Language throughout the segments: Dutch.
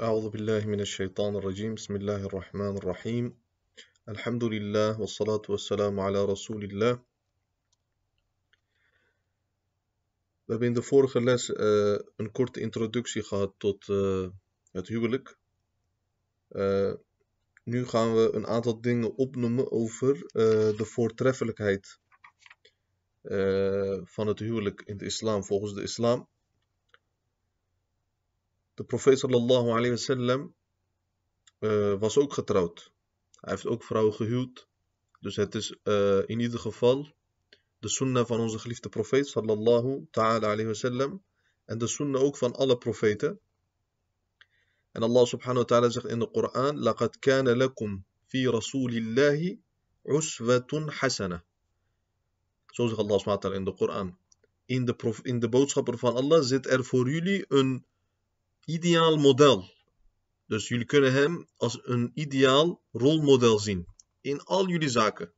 أعوذ بالله من الشيطان الرجيم بسم الله الرحمن الرحيم الحمد لله والصلاة والسلام على رسول الله We hebben in de vorige les uh, een korte introductie gehad tot uh, het huwelijk. Uh, nu gaan we een aantal dingen opnoemen over de voortreffelijkheid van het huwelijk in de islam, volgens de islam. De profeet sallallahu alayhi wasallam was ook getrouwd. Hij heeft ook vrouwen gehuwd. Dus het is in ieder geval de sunnah van onze geliefde profeet sallallahu ta'ala alayhi wasallam en de sunnah ook van alle profeten. En Allah subhanahu wa ta'ala zegt in de Koran: "Laqad kana lakum fi rasulillahi uswatun hasana." Zo zegt Allah subhanahu wa ta'ala in de Koran. In de, in de boodschapper van Allah zit er voor jullie een ideaal model. Dus jullie kunnen hem als een ideaal rolmodel zien. In al jullie zaken.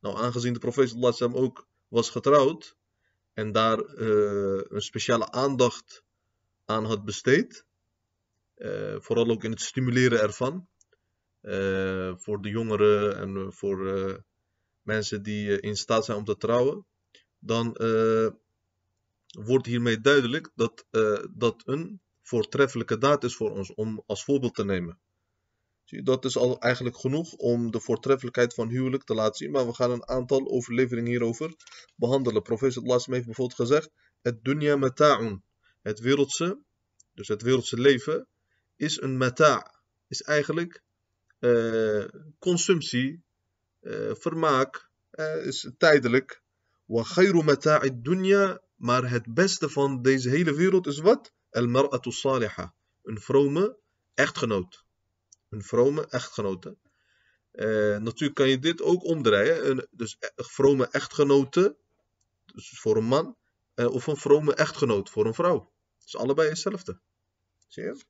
Nou, aangezien de profeet sallallahu ook was getrouwd en daar uh, een speciale aandacht aan had besteed, uh, vooral ook in het stimuleren ervan, uh, voor de jongeren en voor mensen die in staat zijn om te trouwen, dan wordt hiermee duidelijk dat dat een voortreffelijke daad is voor ons om als voorbeeld te nemen. Zie, dat is al eigenlijk genoeg om de voortreffelijkheid van huwelijk te laten zien. Maar we gaan een aantal overleveringen hierover behandelen. Professor Lasm heeft bijvoorbeeld gezegd: Het dunya mata'un. Het wereldse, dus het wereldse leven, is een mata'. Is eigenlijk uh, consumptie, uh, vermaak, uh, is tijdelijk. Wa khayru dunya. Maar het beste van deze hele wereld is wat? Al-mar'atu salihah. Een vrome echtgenoot een vrome echtgenote. Uh, natuurlijk kan je dit ook omdraaien. Een, dus e, vrome echtgenote, dus voor een man, uh, of een vrome echtgenoot voor een vrouw. Is allebei hetzelfde. Zie je?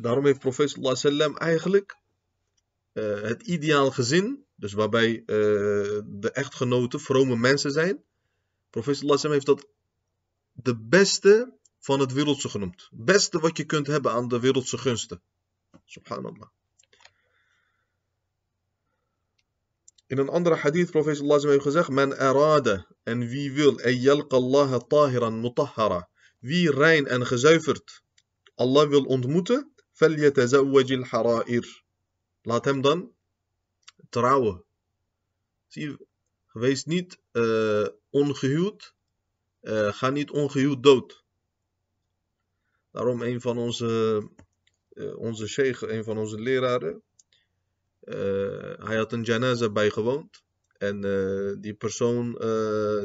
Daarom heeft profeet sallam eigenlijk het ideaal gezin, dus waarbij de echtgenoten vrome mensen zijn. Profeet sallam heeft dat de beste van het wereldse genoemd. Beste wat je kunt hebben aan de wereldse gunsten. Subhanallah. In een andere hadith, profeet sallallahu heeft gezegd: Men arade, en wie wil, en yalqa Allah tahiran mutahhara. Wie rein en gezuiverd Allah wil ontmoeten, falyatazawwaj al-hara'ir. Laat hem dan trouwen. Zie, wees niet uh, ongehuwd, uh, ga niet ongehuwd dood. Daarom een van onze, uh, onze sheikh, een van onze leraren, uh, hij had een janaza bijgewoond. En die persoon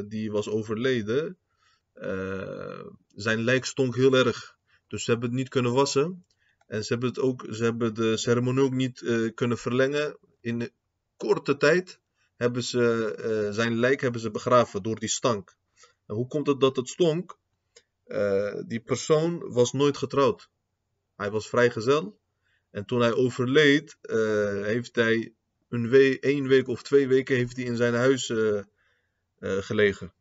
die was overleden, zijn lijk stonk heel erg. Dus ze hebben het niet kunnen wassen. En ze hebben, het ook, ze hebben de ceremonie ook niet kunnen verlengen. In korte tijd hebben ze zijn lijk hebben ze begraven door die stank. En hoe komt het dat het stonk? Uh, die persoon was nooit getrouwd. Hij was vrijgezel. En toen hij overleed, uh, heeft hij een we één week of twee weken heeft hij in zijn huis uh, gelegen.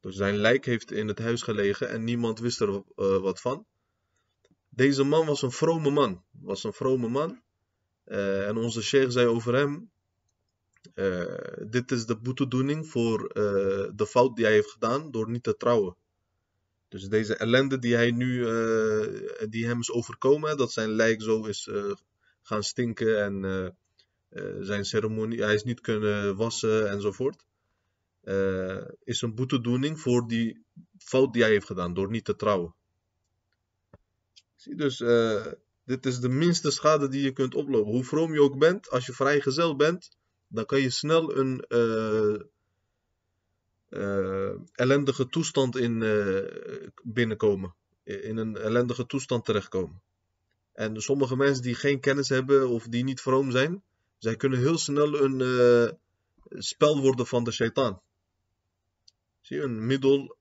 Dus zijn lijk heeft in het huis gelegen en niemand wist er wat van. Deze man was een vrome man. Was een vrome man. en onze sheikh zei over hem. Dit is de boetedoening voor de fout die hij heeft gedaan door niet te trouwen. Dus deze ellende die, hij nu, uh, die hem is overkomen, dat zijn lijk zo is uh, gaan stinken en uh, zijn ceremonie, hij is niet kunnen wassen enzovoort, is een boetedoening voor die fout die hij heeft gedaan door niet te trouwen. Zie dus, dit is de minste schade die je kunt oplopen. Hoe vroom je ook bent, als je vrijgezel bent, dan kan je snel een uh, ellendige toestand in uh, binnenkomen. In een ellendige toestand terechtkomen. En sommige mensen die geen kennis hebben of die niet vroom zijn, zij kunnen heel snel een spel worden van de shaitaan. Zie je, een middel.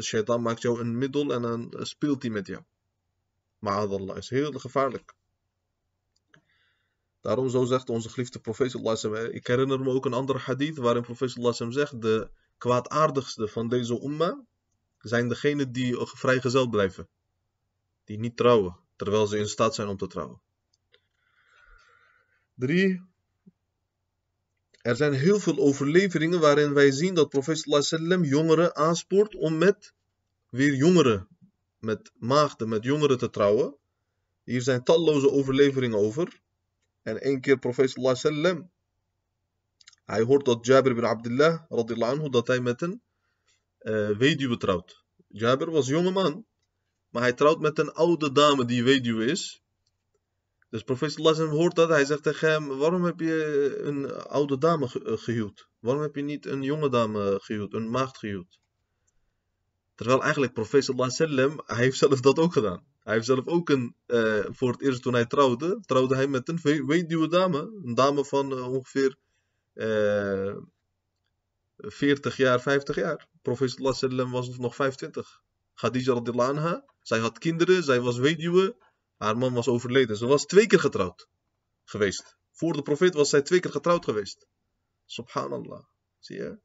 Shaitaan maakt jou een middel en dan speelt hij met jou. Maar Allah is heel gevaarlijk. Daarom zo zegt onze geliefde profeet Ik herinner me ook een andere hadith waarin profeet zegt de kwaadaardigste van deze umma zijn degenen die vrijgezel blijven. Die niet trouwen, terwijl ze in staat zijn om te trouwen. 3. Er zijn heel veel overleveringen waarin wij zien dat profeet sallam jongeren aanspoort om met weer jongeren, met maagden, met jongeren te trouwen. Hier zijn talloze overleveringen over. En één keer profeet sallam, hij hoort dat Jabir bin Abdullah, anhu, dat hij met een uh, weduwe trouwt. Jabir was jonge man, maar hij trouwt met een oude dame die weduwe is. Dus profeet sallam hoort dat, hij zegt tegen hem, waarom heb je een oude dame eh, gehuwd? Waarom heb je niet een jonge dame gehuwd, een maagd gehuwd? Terwijl eigenlijk profeet sallam, hij heeft zelf dat ook gedaan. Hij heeft zelf ook een, uh, voor het eerst toen hij trouwde, trouwde hij met een weduwe dame. Een dame van uh, ongeveer uh, 40 jaar, 50 jaar. Profeet sallam was nog 25. Khadija radhiyallahu anha, zij had kinderen, zij was weduwe. Haar man was overleden. Ze was twee keer getrouwd geweest. Voor de profeet was zij twee keer getrouwd geweest. Subhanallah. Zie je?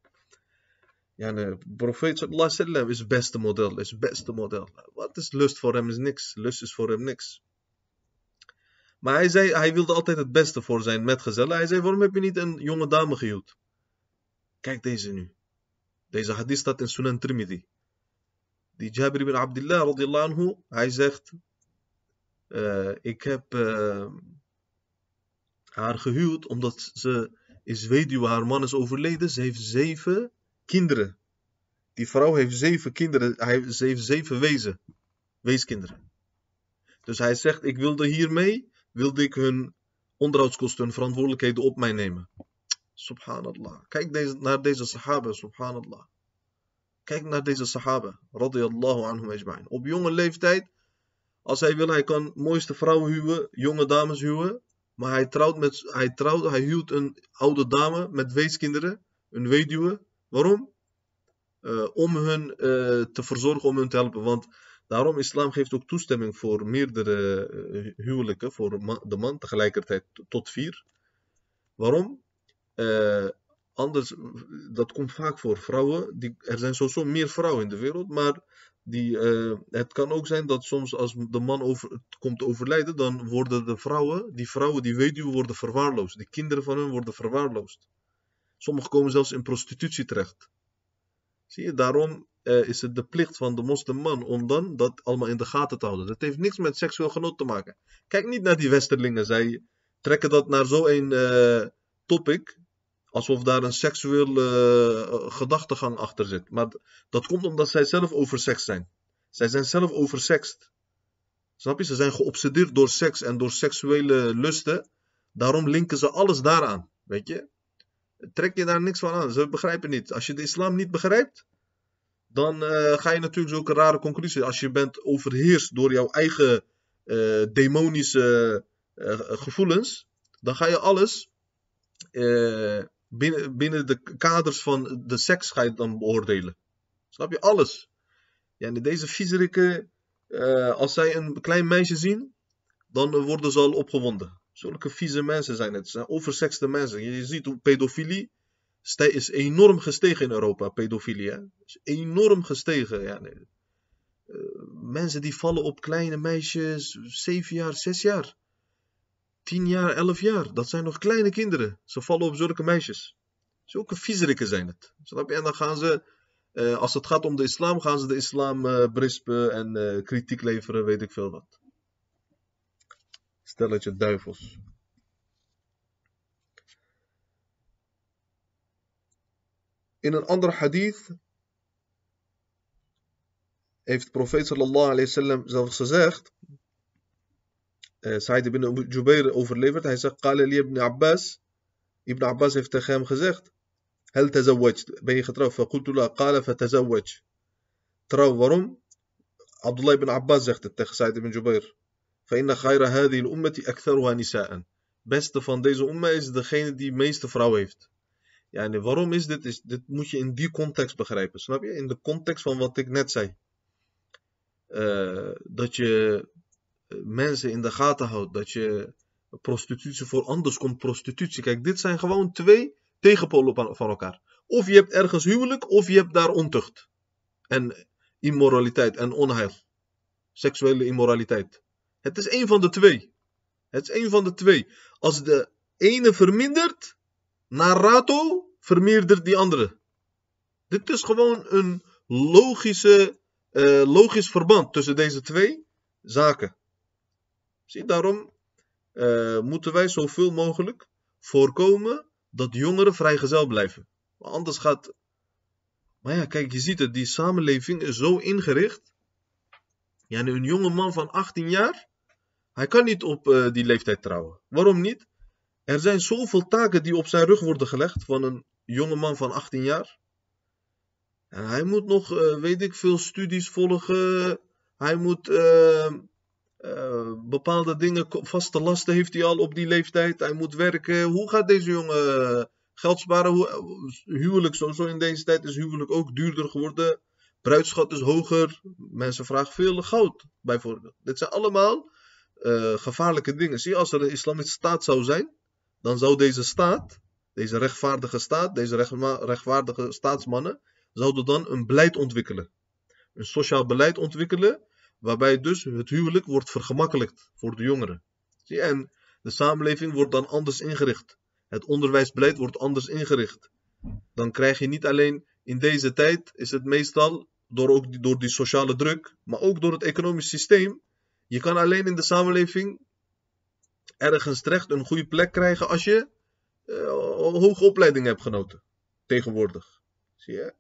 De profeet sallallahu sallam is het beste model. Is het beste model. Wat is lust voor hem is niks. Lust is voor hem niks. Maar hij zei, hij wilde altijd het beste voor zijn metgezellen. Hij zei, waarom heb je niet een jonge dame gehuwd? Kijk deze nu. Deze hadith staat in Sunan Trimidi. Die Jabir ibn Abdullah radiyallahu anhu, hij zegt, uh, ik heb uh, haar gehuwd omdat ze is weduwe, haar man is overleden. Ze heeft zeven kinderen. Die vrouw heeft zeven kinderen, hij, heeft zeven wezen, weeskinderen. Dus hij zegt, ik wilde hiermee, wilde ik hun onderhoudskosten, hun verantwoordelijkheden op mij nemen. Subhanallah. Kijk deze, naar deze sahaba, subhanallah. Kijk naar deze sahaba, radiyallahu anhum ajma'in. Op jonge leeftijd, als hij wil, hij kan mooiste vrouwen huwen, jonge dames huwen. Maar hij trouwt met, hij trouwt, hij huwt een oude dame met weeskinderen, een weduwe. Waarom? Uh, om hun uh, te verzorgen, om hun te helpen. Want daarom, islam geeft ook toestemming voor meerdere uh, huwelijken, voor de man tegelijkertijd tot vier. Waarom? anders, dat komt vaak voor vrouwen. Die, er zijn sowieso meer vrouwen in de wereld, maar die, het kan ook zijn dat soms als de man over, komt overlijden, dan worden de vrouwen, die vrouwen, die weduwen, worden verwaarloosd. De kinderen van hen worden verwaarloosd. Sommigen komen zelfs in prostitutie terecht. Zie je, daarom uh, is het de plicht van de moslimman om dan dat allemaal in de gaten te houden. Dat heeft niks met seksueel genot te maken. Kijk niet naar die westerlingen. Zij trekken dat naar zo'n uh, topic. Alsof daar een seksuele uh, gedachtegang achter zit. Maar dat komt omdat zij zelf over seks zijn. Zij zijn zelf oversext. Snap je? Ze zijn geobsedeerd door seks en door seksuele lusten. Daarom linken ze alles daaraan. Weet je? Trek je daar niks van aan. Ze begrijpen niet. Als je de islam niet begrijpt, dan uh, ga je natuurlijk zulke rare conclusies. Als je bent overheerst door jouw eigen uh, demonische uh, gevoelens, dan ga je alles binnen, binnen de kaders van de seks ga dan beoordelen. Snap je? Alles. Ja, en deze viezerikken, als zij een klein meisje zien, dan worden ze al opgewonden. Zulke vieze mensen zijn het. Zijn oversexte mensen. Je ziet hoe pedofilie is enorm gestegen in Europa. Pedofilie? Is enorm gestegen. Ja, uh, mensen die vallen op kleine meisjes, 7 jaar, 6 jaar. 10 jaar, 11 jaar. Dat zijn nog kleine kinderen. Ze vallen op zulke meisjes. Zulke viezerikken zijn het. En dan gaan ze, uh, als het gaat om de islam, gaan ze de islam uh, berispen en kritiek leveren, weet ik veel wat stelletje duivels. In een ander hadith heeft de profeet sallallahu alayhi wasallam zelfs gezegd, uh, Sa'id ibn Jubair overleverd, hij zegt, قال لي ibn Abbas, Ibn Abbas heeft tegen hem gezegd, هل تزوجت, ben je getrouwd? فقلت لا, قال فتزوج. Trouw, waarom? Abdullah ibn Abbas zegt het tegen Sa'id ibn Jubair. فإن خير هذه الأمة أكثرها نساء beste van deze umma is degene die de meeste vrouw heeft. Ja, en waarom is dit? Is, dit moet je in die context begrijpen. Snap je? In de context van wat ik net zei. Uh, dat je mensen in de gaten houdt. Dat je prostitutie voor anders komt prostitutie. Kijk, dit zijn gewoon twee tegenpolen van elkaar. Of je hebt ergens huwelijk, of je hebt daar ontucht. En immoraliteit en onheil. Seksuele immoraliteit. Het is één van de twee. Het is één van de twee. Als de ene vermindert, naar rato, vermeerdert die andere. Dit is gewoon een logische, uh, logisch verband tussen deze twee zaken. Zie, daarom uh, moeten wij zoveel mogelijk voorkomen dat jongeren vrijgezel blijven. Maar anders gaat. Maar ja, kijk, je ziet het, die samenleving is zo ingericht. Ja, een jonge man van 18 jaar, hij kan niet op uh, die leeftijd trouwen. Waarom niet? Er zijn zoveel taken die op zijn rug worden gelegd van een jonge man van 18 jaar. En hij moet nog, uh, weet ik veel, studies volgen. Hij moet uh, uh, bepaalde dingen, vaste lasten heeft hij al op die leeftijd. Hij moet werken. Hoe gaat deze jongen geld sparen? Hoe, huwelijk, sowieso in deze tijd is huwelijk ook duurder geworden. Bruidschat is hoger. Mensen vragen veel goud, bijvoorbeeld. Dit zijn allemaal gevaarlijke dingen. Zie als er een islamitische staat zou zijn, dan zou deze staat, deze rechtvaardige staat, deze rechtvaardige staatsmannen, zouden dan een beleid ontwikkelen. Een sociaal beleid ontwikkelen, waarbij dus het huwelijk wordt vergemakkelijkt voor de jongeren. Zie, en de samenleving wordt dan anders ingericht. Het onderwijsbeleid wordt anders ingericht. Dan krijg je niet alleen in deze tijd, is het meestal door, ook door die sociale druk, maar ook door het economisch systeem. Je kan alleen in de samenleving ergens terecht een goede plek krijgen als je uh, hoge opleiding hebt genoten. Tegenwoordig. Zie je?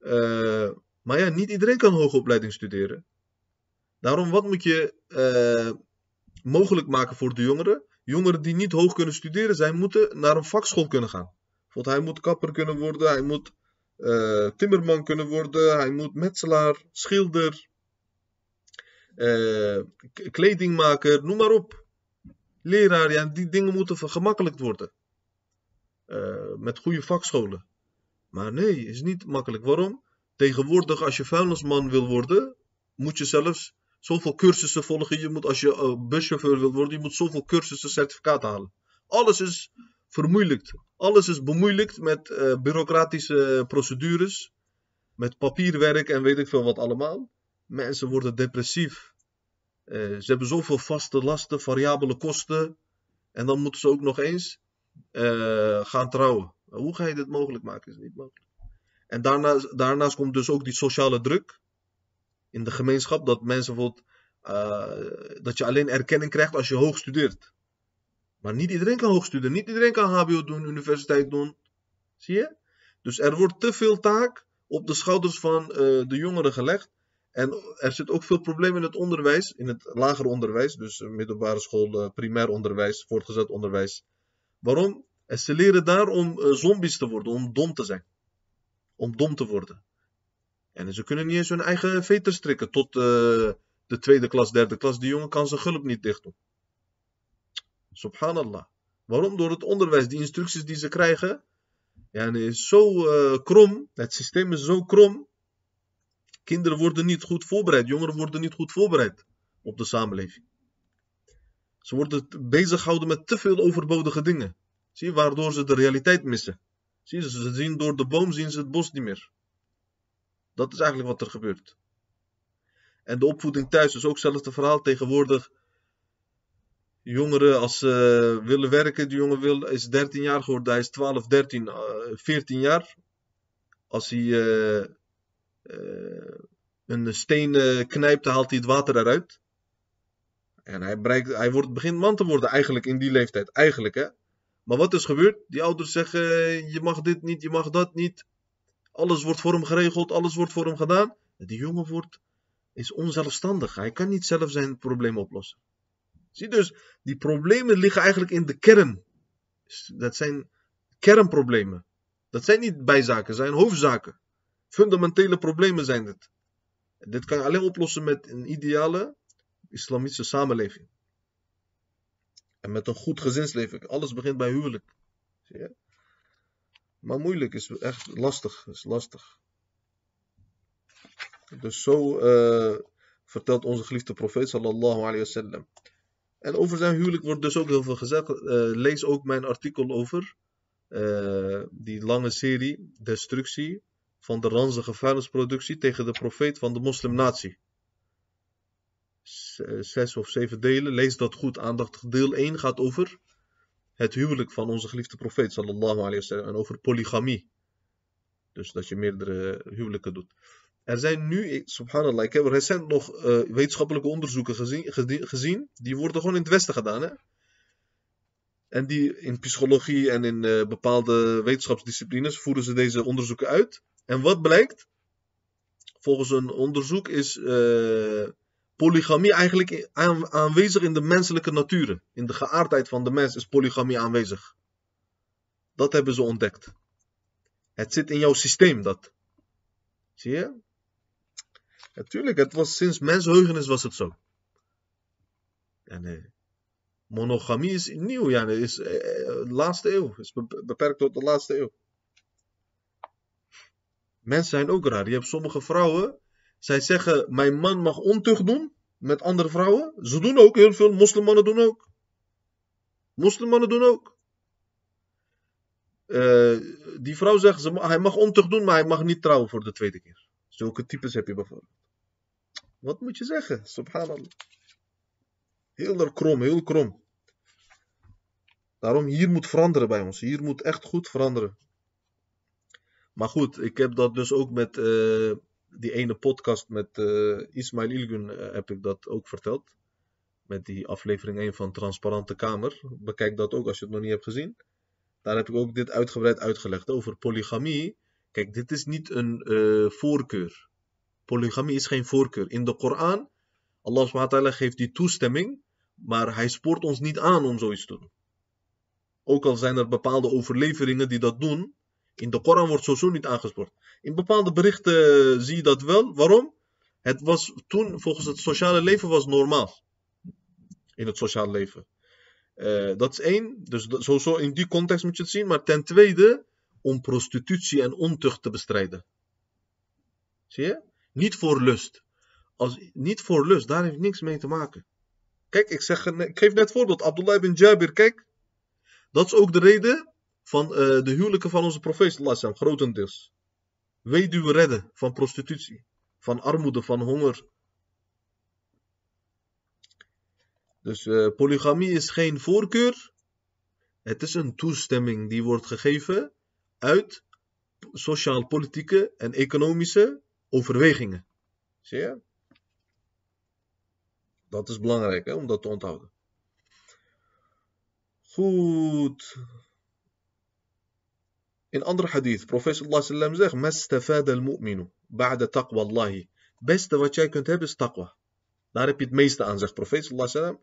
Uh, maar ja, niet iedereen kan hoge opleiding studeren. Daarom, wat moet je uh, mogelijk maken voor de jongeren? Jongeren die niet hoog kunnen studeren zijn, moeten naar een vakschool kunnen gaan. Bijvoorbeeld, hij moet kapper kunnen worden, hij moet uh, timmerman kunnen worden, hij moet metselaar, schilder, kledingmaker, noem maar op leraar, ja, die dingen moeten vergemakkelijkt worden. Uh, met goede vakscholen. Maar nee, is niet makkelijk. Waarom? Tegenwoordig, als je vuilnisman wil worden, moet je zelfs zoveel cursussen volgen. Je moet, als je buschauffeur wil worden, je moet zoveel cursussen, certificaat halen. Alles is vermoeilijkt. Alles is bemoeilijkt met uh, bureaucratische procedures, met papierwerk en weet ik veel wat allemaal. Mensen worden depressief. Uh, ze hebben zoveel vaste lasten, variabele kosten. En dan moeten ze ook nog eens uh, gaan trouwen. Hoe ga je dit mogelijk maken? Is niet mogelijk. En daarnaast, daarnaast komt dus ook die sociale druk in de gemeenschap. Dat mensen bijvoorbeeld, dat je alleen erkenning krijgt als je hoog studeert. Maar niet iedereen kan hoog studeren. Niet iedereen kan HBO doen, universiteit doen. Zie je? Dus er wordt te veel taak op de schouders van de jongeren gelegd. En er zit ook veel problemen in het onderwijs, in het lager onderwijs, dus middelbare school, eh, primair onderwijs, voortgezet onderwijs. Waarom? En ze leren daar om eh, zombies te worden, om dom te zijn. Om dom te worden. En ze kunnen niet eens hun eigen veter strikken tot de tweede klas, derde klas. Die jongen kan zijn gulp niet dicht doen. Subhanallah. Waarom? Door het onderwijs, die instructies die ze krijgen. Ja, is zo uh, krom. Het systeem is zo krom Kinderen worden niet goed voorbereid, jongeren worden niet goed voorbereid op de samenleving. Ze worden bezig gehouden met te veel overbodige dingen. Zie, waardoor ze de realiteit missen. Zie, ze zien door de boom zien ze het bos niet meer. Dat is eigenlijk wat er gebeurt. En de opvoeding thuis is ook hetzelfde verhaal. Tegenwoordig, jongeren als ze willen werken, die jongen wil, is 13 jaar geworden, hij is 12, 13, uh, 14 jaar. Als hij uh, uh, een steen uh, knijpt, haalt hij het water eruit. En hij, bereikt, hij wordt, begint man te worden eigenlijk in die leeftijd. Eigenlijk hè. Maar wat is gebeurd? Die ouders zeggen, je mag dit niet, je mag dat niet. Alles wordt voor hem geregeld, alles wordt voor hem gedaan. Die jongen wordt, is onzelfstandig. Hij kan niet zelf zijn problemen oplossen. Zie dus, die problemen liggen eigenlijk in de kern. Dat zijn kernproblemen. Dat zijn niet bijzaken, dat zijn hoofdzaken. Fundamentele problemen zijn dit. Dit kan je alleen oplossen met een ideale islamitische samenleving. En met een goed gezinsleven. Alles begint bij huwelijk. Zie je? Maar moeilijk is echt lastig. Is lastig. Dus zo uh, vertelt onze geliefde profeet sallallahu alayhi wasallam. En over zijn huwelijk wordt dus ook heel veel gezegd. Uh, lees ook mijn artikel over uh, die lange serie Destructie van de ranzige vuilnisproductie tegen de profeet van de moslimnatie. Zes of zeven delen, lees dat goed. Aandachtig deel 1 gaat over het huwelijk van onze geliefde profeet sallallahu alayhi wasallam en over polygamie. Dus dat je meerdere huwelijken doet. Er zijn nu, subhanallah, ik heb recent nog uh, wetenschappelijke onderzoeken gezien, gezien, die worden gewoon in het Westen gedaan. Hè? En die in psychologie en in uh, bepaalde wetenschapsdisciplines voeren ze deze onderzoeken uit. En wat blijkt? Volgens een onderzoek is uh, polygamie eigenlijk aanwezig in de menselijke natuur. In de geaardheid van de mens is polygamie aanwezig. Dat hebben ze ontdekt. Het zit in jouw systeem, dat. Zie je? Natuurlijk, het was sinds mensheugenis was het zo. Ja, nee. Monogamie is nieuw, ja, is uh, laatste eeuw. Is beperkt tot de laatste eeuw. Mensen zijn ook raar. Je hebt sommige vrouwen, zij zeggen, mijn man mag ontucht doen met andere vrouwen. Ze doen ook heel veel, moslimmannen doen ook. Moslimmannen doen ook. Uh, die vrouw zegt, ze, hij mag ontucht doen, maar hij mag niet trouwen voor de tweede keer. Zulke types heb je bijvoorbeeld. Wat moet je zeggen? Subhanallah. Heel krom, heel krom. Daarom hier moet veranderen bij ons. Hier moet echt goed veranderen. Maar goed, ik heb dat dus ook met uh, die ene podcast met uh, Ismail Ilgun uh, heb ik dat ook verteld. Met die aflevering 1 van Transparante Kamer. Bekijk dat ook als je het nog niet hebt gezien. Daar heb ik ook dit uitgebreid uitgelegd over polygamie. Kijk, dit is niet een voorkeur. Polygamie is geen voorkeur. In de Koran, Allah subhanahu geeft die toestemming, maar hij spoort ons niet aan om zoiets te doen. Ook al zijn er bepaalde overleveringen die dat doen, in de Koran wordt sowieso niet aangespoord. In bepaalde berichten zie je dat wel. Waarom? Het was toen, volgens het sociale leven, was normaal. In het sociale leven. Uh, dat is één. Dus sowieso in die context moet je het zien. Maar ten tweede, om prostitutie en ontucht te bestrijden. Zie je? Niet voor lust. Als, niet voor lust, daar heeft niks mee te maken. Kijk, ik, zeg, ik geef net voorbeeld. Abdullah ibn Jabir, kijk. Dat is ook de reden van uh, de huwelijken van onze profeet, sallam, grotendeels. Weduwe redden van prostitutie, van armoede, van honger. Dus uh, polygamie is geen voorkeur. Het is een toestemming die wordt gegeven uit sociaal-politieke en economische overwegingen. Zie je? Dat is belangrijk hè, om dat te onthouden. Goed. In andere hadith, professor Allah sallam zegt, Mastafad al-mu'minu, ba'da taqwa Allahi. Beste wat jij kunt hebben is taqwa. Daar heb je het meeste aan, zegt professor Allah sallam.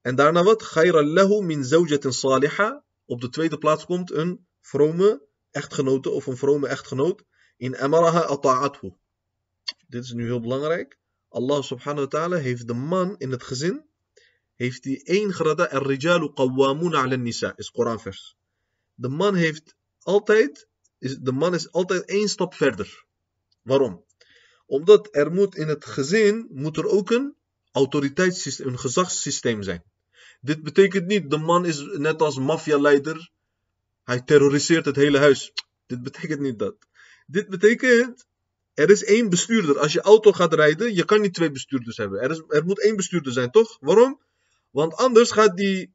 En daarna wat? Lahu min zawjatin saliha. Op de tweede plaats komt een vrome echtgenote of een vrome echtgenoot. In amaraha ata'athu. Dit is nu heel belangrijk. Allah subhanahu wa ta'ala heeft de man in het gezin, heeft hij één grada, ar-rijalu qawwamuna ala nisa, is Koranvers. De man heeft altijd, is, de man is altijd één stap verder. Waarom? Omdat er moet in het gezin, moet er ook een autoriteitssysteem, een gezagssysteem zijn. Dit betekent niet, de man is net als maffialeider, hij terroriseert het hele huis. Dit betekent niet dat. Dit betekent, er is één bestuurder. Als je auto gaat rijden, je kan niet twee bestuurders hebben. Er, is, er moet één bestuurder zijn, toch? Waarom? Want anders gaat die,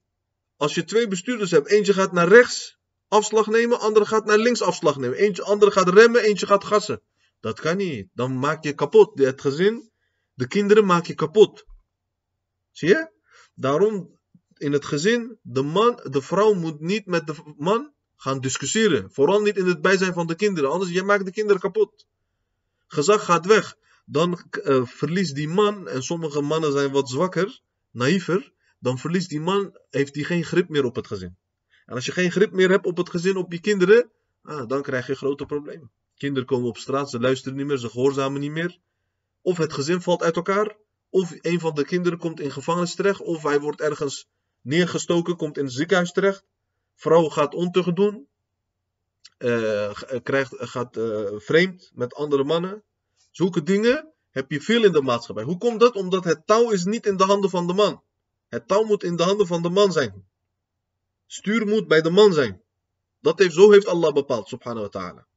als je twee bestuurders hebt, eentje gaat naar rechts afslag nemen, andere gaat naar links afslag nemen. Eentje, andere gaat remmen, eentje gaat gassen. Dat kan niet. Dan maak je kapot. Het gezin, de kinderen maak je kapot. Zie je? Daarom in het gezin, de man, de vrouw moet niet met de man gaan discussiëren. Vooral niet in het bijzijn van de kinderen. Anders je maakt de kinderen kapot gezag gaat weg. Dan uh, verliest die man, en sommige mannen zijn wat zwakker, naïver, dan verliest die man, heeft hij geen grip meer op het gezin. En als je geen grip meer hebt op het gezin, op je kinderen, ah, dan krijg je grote problemen. Kinderen komen op straat, ze luisteren niet meer, ze gehoorzamen niet meer. Of het gezin valt uit elkaar, of een van de kinderen komt in gevangenis terecht, of hij wordt ergens neergestoken, komt in het ziekenhuis terecht. Vrouw gaat ontucht doen, uh, krijgt, gaat uh, vreemd met andere mannen. Zulke dingen heb je veel in de maatschappij. Hoe komt dat? Omdat het touw is niet in de handen van de man. Het touw moet in de handen van de man zijn. Stuur moet bij de man zijn. Dat heeft, zo heeft Allah bepaald, subhanahu wa ta'ala.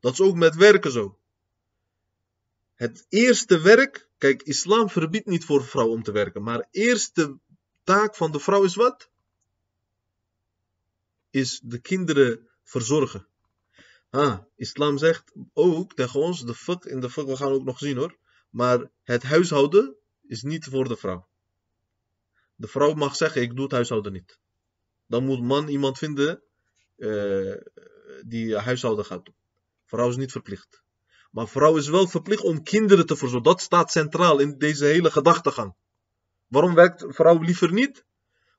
Dat is ook met werken zo. Het eerste werk, kijk, islam verbiedt niet voor vrouw om te werken, maar eerste taak van de vrouw is wat? Is de kinderen verzorgen. Ah, islam zegt ook tegen ons, de fuck in de fuck, we gaan ook nog zien hoor, maar het huishouden is niet voor de vrouw. De vrouw mag zeggen, ik doe het huishouden niet. Dan moet man iemand vinden uh, die huishouden gaat doen. Vrouw is niet verplicht. Maar vrouw is wel verplicht om kinderen te verzorgen. Dat staat centraal in deze hele gedachtegang. Waarom werkt vrouw liever niet?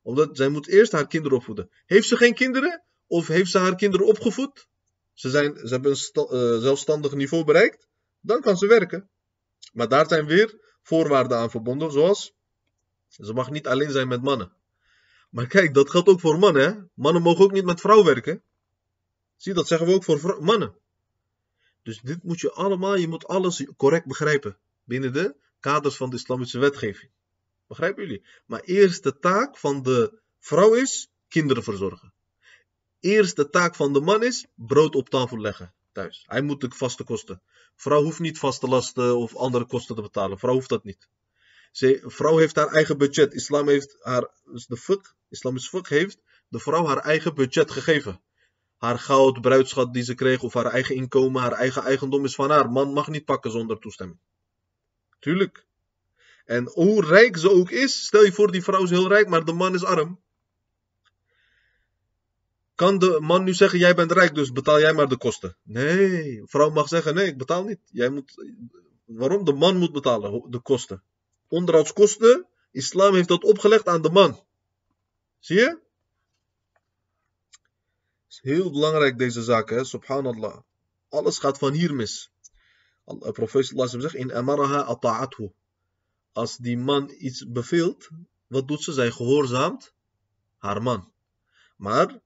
Omdat zij moet eerst haar kinderen opvoeden. Heeft ze geen kinderen? Of heeft ze haar kinderen opgevoed? Ze, zijn, ze hebben een uh, zelfstandig niveau bereikt. Dan kan ze werken. Maar daar zijn weer voorwaarden aan verbonden. Zoals, ze mag niet alleen zijn met mannen. Maar kijk, dat geldt ook voor mannen. Hè? Mannen mogen ook niet met vrouw werken. Zie, dat zeggen we ook voor mannen. Dus dit moet je allemaal, je moet alles correct begrijpen. Binnen de kaders van de islamitische wetgeving. Begrijpen jullie? Maar eerste taak van de vrouw is kinderen verzorgen. Eerste taak van de man is brood op tafel leggen thuis. Hij moet de vaste kosten. Vrouw hoeft niet vaste lasten of andere kosten te betalen. Vrouw hoeft dat niet. Vrouw heeft haar eigen budget. Islam heeft haar, dus de fuck, islamisch fuck heeft de vrouw haar eigen budget gegeven. Haar goud, bruidschat die ze kreeg, of haar eigen inkomen, haar eigen eigendom is van haar. Man mag niet pakken zonder toestemming. Tuurlijk. En hoe rijk ze ook is, stel je voor die vrouw is heel rijk, maar de man is arm. Kan de man nu zeggen, jij bent rijk, dus betaal jij maar de kosten? Nee, vrouw mag zeggen, nee, ik betaal niet. Jij moet, waarom? De man moet betalen de kosten. Onderhoudskosten, islam heeft dat opgelegd aan de man. Zie je? is heel belangrijk deze zaak, hè? subhanallah. Alles gaat van hier mis. De profeet zegt, in amaraha ata'athu. Als die man iets beveelt, wat doet ze? Zij gehoorzaamt haar man. Maar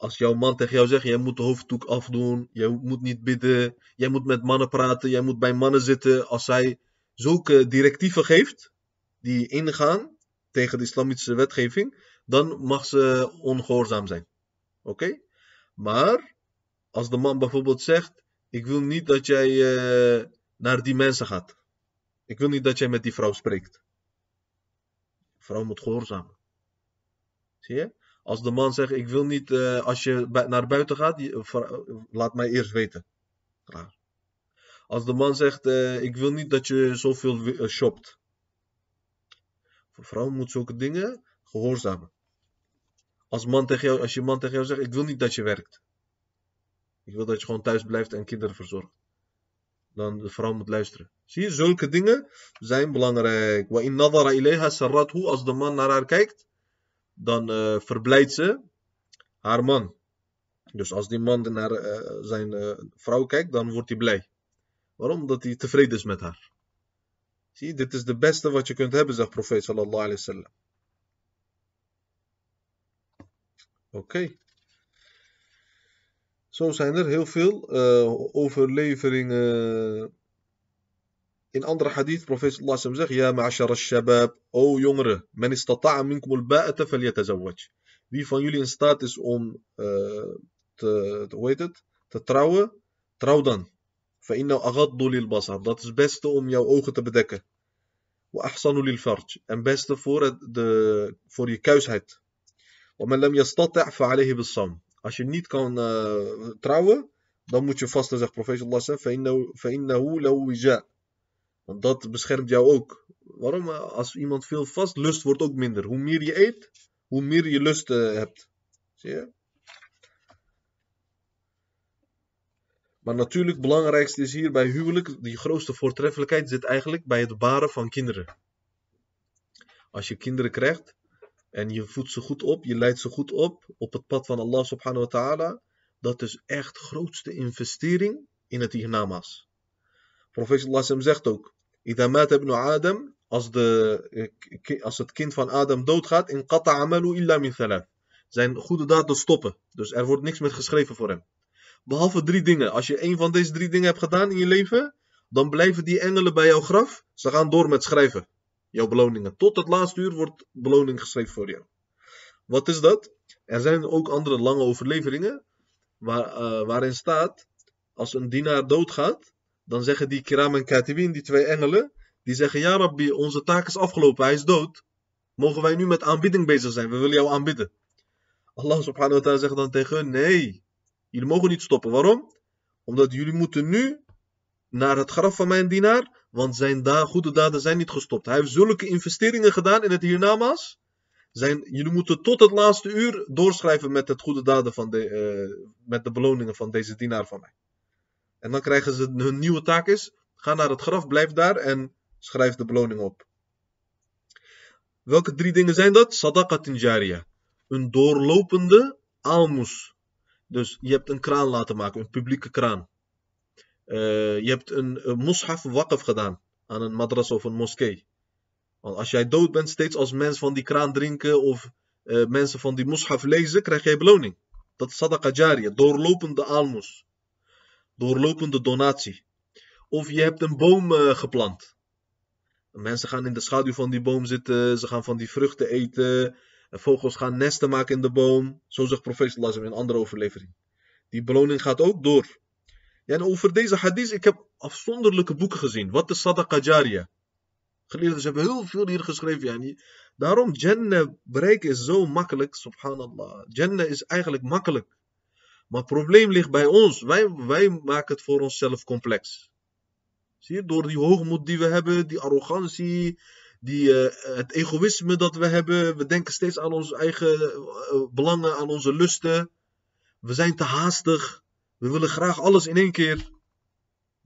als jouw man tegen jou zegt, jij moet de hoofddoek afdoen, jij moet niet bidden, jij moet met mannen praten, jij moet bij mannen zitten. Als hij zulke directieven geeft, die ingaan tegen de islamitische wetgeving, dan mag ze ongehoorzaam zijn. Oké? Maar als de man bijvoorbeeld zegt: Ik wil niet dat jij uh, naar die mensen gaat. Ik wil niet dat jij met die vrouw spreekt. De vrouw moet gehoorzamen. Zie je? Als de man zegt: Ik wil niet, uh, als je naar buiten gaat, laat mij eerst weten. Als de man zegt: uh, Ik wil niet dat je zoveel shopt. Voor vrouwen moet zulke dingen gehoorzamen. Als, man tegen jou, als je man tegen jou zegt, ik wil niet dat je werkt. Ik wil dat je gewoon thuis blijft en kinderen verzorgt. Dan de vrouw moet luisteren. Zie je, zulke dingen zijn belangrijk. Wa in nadara ilayha. Als de man naar haar kijkt, dan uh, verblijdt ze haar man. Dus als die man naar uh, zijn uh, vrouw kijkt, dan wordt hij blij. Waarom? Omdat hij tevreden is met haar. Zie dit is de beste wat je kunt hebben, zegt profeet sallallahu alayhi wa sallam. Oké. Zo zijn er heel veel overleveringen. In andere hadith, profeet sallallahu alaihi zegt, Ja ma'ashara shabab, o jongeren, men istata'a minkum al-ba'ata falyatazawwaj. Wie van jullie in staat is om uh, te, hoe heet het, te trouwen, trouw dan. فإنه أغض للبصر. Dat is beste om jouw ogen te bedekken. وأحسن للفرج. En beste voor, het, de, voor je kuisheid. ومن لم يستطع فعليه بالصوم als je niet kan uh, trouwen dan moet je vasten zegt profeet sallallahu فإنه له وجاء want dat beschermt jou ook waarom als iemand veel vast lust wordt ook minder hoe meer je eet hoe meer je lust uh, hebt zie je Maar natuurlijk, het belangrijkste is hier bij huwelijk, die grootste voortreffelijkheid zit eigenlijk bij het baren van kinderen. Als je kinderen krijgt, en je voedt ze goed op, je leidt ze goed op op het pad van Allah subhanahu wa ta'ala. Dat is echt grootste investering in het hiernamaals. Profeet zegt ook: ibn Adam, als, de, als het kind van Adam doodgaat, in qata amalu illa min thalath. Zijn goede daden stoppen. Dus er wordt niks meer geschreven voor hem. Behalve drie dingen. Als je een van deze drie dingen hebt gedaan in je leven, dan blijven die engelen bij jouw graf. Ze gaan door met schrijven jouw beloningen. Tot het laatste uur wordt beloning geschreven voor jou. Wat is dat? Er zijn ook andere lange overleveringen waar, uh, waarin staat als een dienaar doodgaat, dan zeggen die kiram en katibin, die twee engelen, die zeggen, ja Rabbi, onze taak is afgelopen, hij is dood. Mogen wij nu met aanbidding bezig zijn? We willen jou aanbidden. Allah subhanahu wa ta'ala zegt dan tegen hun, nee, jullie mogen niet stoppen. Waarom? Omdat jullie moeten nu naar het graf van mijn dienaar, want zijn da goede daden zijn niet gestopt. Hij heeft zulke investeringen gedaan in het hiernamaals. Zijn, jullie moeten tot het laatste uur doorschrijven met het goede daden van de, uh, met de beloningen van deze dienaar van mij. En dan krijgen ze hun nieuwe taak is, ga naar het graf, blijf daar en schrijf de beloning op. Welke drie dingen zijn dat? Sadaqatin jariya. Een doorlopende aalmoes. Dus je hebt een kraan laten maken, een publieke kraan. Uh, je hebt een, een wakaf gedaan aan een madras of een moskee. Want als jij dood bent, steeds als mensen van die kraan drinken of uh, mensen van die mushaf lezen, krijg jij beloning. Dat is sadaqa jariya, doorlopende aalmoes. Doorlopende donatie. Of je hebt een boom uh, geplant. Mensen gaan in de schaduw van die boom zitten, ze gaan van die vruchten eten. Vogels gaan nesten maken in de boom. Zo zegt profeet Allah in een andere overlevering. Die beloning gaat ook door. En over deze hadith, ik heb afzonderlijke boeken gezien. Wat is sadaqa jariya? Geleerden hebben heel veel hier geschreven. Daarom, Jannah bereiken is zo makkelijk, subhanallah. Jannah is eigenlijk makkelijk. Maar het probleem ligt bij ons. Wij, wij maken het voor onszelf complex. Zie je, door die hoogmoed die we hebben, die arrogantie, die, uh, het egoïsme dat we hebben. We denken steeds aan onze eigen uh, belangen, aan onze lusten. We zijn te haastig. We willen graag alles in één keer.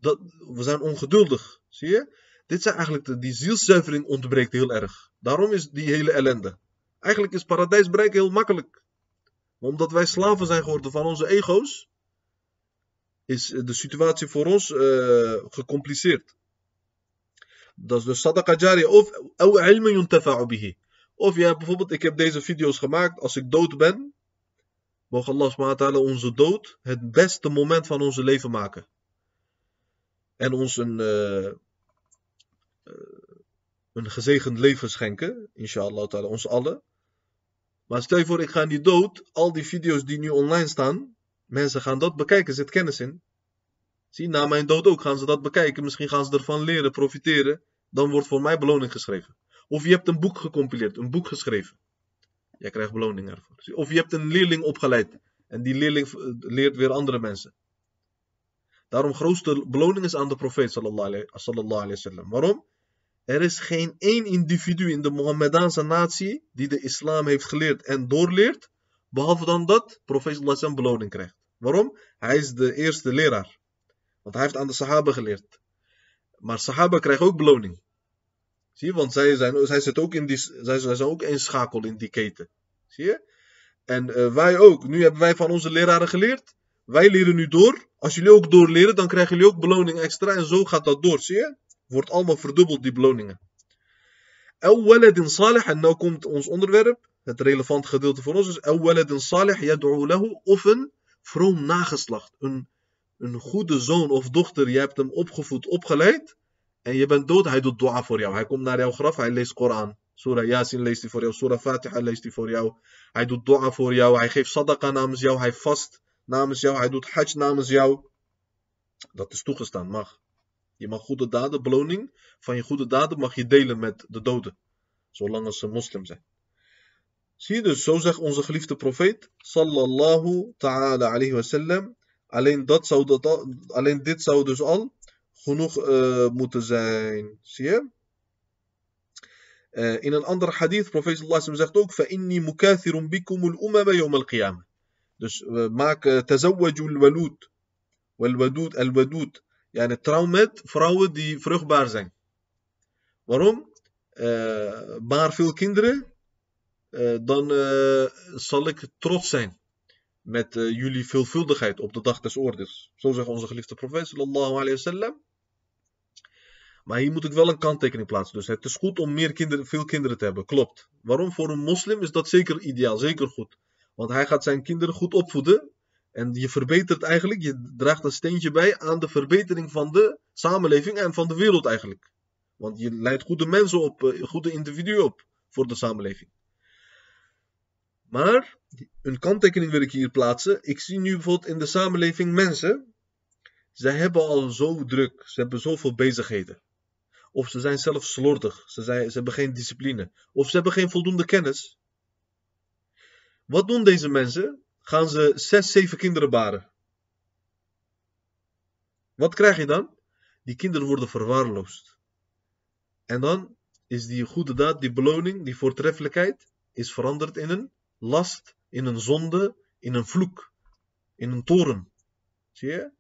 Dat, we zijn ongeduldig. Zie je? Dit zijn eigenlijk die zielszuivering ontbreekt heel erg. Daarom is die hele ellende. Eigenlijk is paradijs bereiken heel makkelijk. Omdat wij slaven zijn geworden van onze ego's, is de situatie voor ons uh, gecompliceerd. Dat is dus sadaqa jariya of bihi. Of ja, bijvoorbeeld, ik heb deze video's gemaakt als ik dood ben. Mogen Allah subhanahu onze dood het beste moment van onze leven maken. En ons een, uh, een gezegend leven schenken. Inshallah ta'ala, ons allen. Maar stel je voor, ik ga niet dood. Al die video's die nu online staan. Mensen gaan dat bekijken, zit kennis in. Zie, na mijn dood ook gaan ze dat bekijken. Misschien gaan ze ervan leren, profiteren. Dan wordt voor mij beloning geschreven. Of je hebt een boek gecompileerd, een boek geschreven. Jij krijgt beloning ervoor. Of je hebt een leerling opgeleid. En die leerling leert weer andere mensen. Daarom grootste beloning is aan de profeet sallallahu alaihi wasallam. Waarom? Er is geen één individu in de Mohammedaanse natie die de islam heeft geleerd en doorleert, behalve dan dat profeet sallallahu beloning krijgt. Waarom? Hij is de eerste leraar. Want hij heeft aan de Sahaba geleerd. Maar Sahaba krijgen ook beloning. Zie je? Want zij, zijn, zij, zitten ook in die, zij, zijn ook een schakel in die keten. Zie je? En uh, wij ook. Nu hebben wij van onze leraren geleerd. Wij leren nu door. Als jullie ook doorleren, dan krijgen jullie ook beloning extra. En zo gaat dat door. Zie je? Wordt allemaal verdubbeld, die beloningen. Salih. En nu komt ons onderwerp. Het relevante gedeelte voor ons is. Al-waladin salih yad'u lahu. Of een vroom nageslacht. Een een goede zoon of dochter, je hebt hem opgevoed, opgeleid. En je bent dood, hij doet dua voor jou. Hij komt naar jouw graf, hij leest Koran. Surah Yasin leest hij voor jou, Surah Fatiha leest hij voor jou. Hij doet dua voor jou, hij geeft sadaqa namens jou, hij vast namens jou, hij doet hajj namens jou. Dat is toegestaan, mag. Je mag goede daden, beloning van je goede daden mag je delen met de doden. Zolang ze moslim zijn. Zie je dus, zo zegt onze geliefde profeet, sallallahu ta'ala alayhi wa sallam. Alleen, dat zou dat alleen dit zou dus al genoeg uh, moeten zijn. Zie je? Uh, in een ander hadith, profeet Allah zegt ook: فَإِنِّي مُكَاثِرٌ بِكُمُ الْأُمَمَ يَوْمَ الْقِيَامَةِ Dus we maken تَزَوَّجُوا الْوَلُود والودود الودود Yani trouw met vrouwen die vruchtbaar zijn. Waarom? Eh, uh, baar veel kinderen, eh, dan eh, zal ik trots zijn met jullie veelvuldigheid op de dag des oordeels. Zo zegt onze geliefde profeet sallallahu alayhi wasallam. Maar hier moet ik wel een kanttekening plaatsen. Dus het is goed om meer kinderen, veel kinderen te hebben, klopt. Waarom? Voor een moslim is dat zeker ideaal, zeker goed. Want hij gaat zijn kinderen goed opvoeden en je verbetert eigenlijk, je draagt een steentje bij aan de verbetering van de samenleving en van de wereld eigenlijk. Want je leidt goede mensen op, eh, goede individuen op voor de samenleving. Maar een kanttekening wil ik hier plaatsen. Ik zie nu bijvoorbeeld in de samenleving mensen zij hebben al zo druk, ze hebben zoveel bezigheden. Of ze zijn zelf slordig, ze, zijn, ze hebben geen discipline. Of ze hebben geen voldoende kennis. Wat doen deze mensen? Gaan ze zes, zeven kinderen baren. Wat krijg je dan? Die kinderen worden verwaarloosd. En dan is die goede daad, die beloning, die voortreffelijkheid, is veranderd in een last, in een zonde, in een vloek, in een toren. Zie je?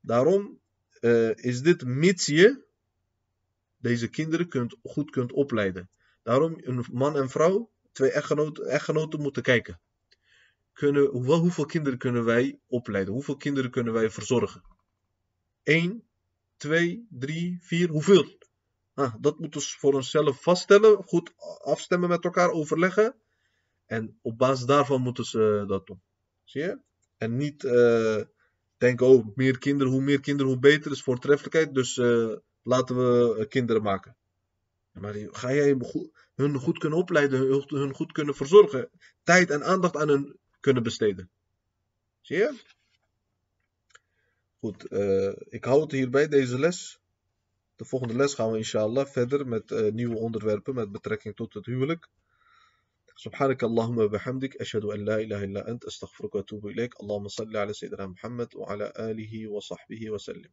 Daarom uh, is dit mits je deze kinderen kunt, goed kunt opleiden. Daarom een man en vrouw, twee echtgenoten, echtgenoten moeten kijken. Kunnen, hoeveel kinderen kunnen wij opleiden? Hoeveel kinderen kunnen wij verzorgen? 1, 2, 3, 4, hoeveel? Ah, dat moeten we voor onszelf vaststellen, goed afstemmen met elkaar, overleggen. En op basis daarvan moeten ze dat doen. Zie je? En niet uh, denken, oh, meer kinderen, hoe meer kinderen, hoe beter is voortreffelijkheid. Dus uh, laten we eh, kinderen maken. Maar ga jij hun goed kunnen opleiden, hun goed kunnen verzorgen, tijd en aandacht aan hun kunnen besteden. Zie je? Goed, uh, ik hou het hierbij, deze les. De volgende les gaan we inshallah verder met uh, nieuwe onderwerpen met betrekking tot het huwelijk. سبحانك اللهم وبحمدك أشهد أن لا إله إلا أنت أستغفرك وأتوب إليك اللهم صل على سيدنا محمد وعلى آله وصحبه وسلم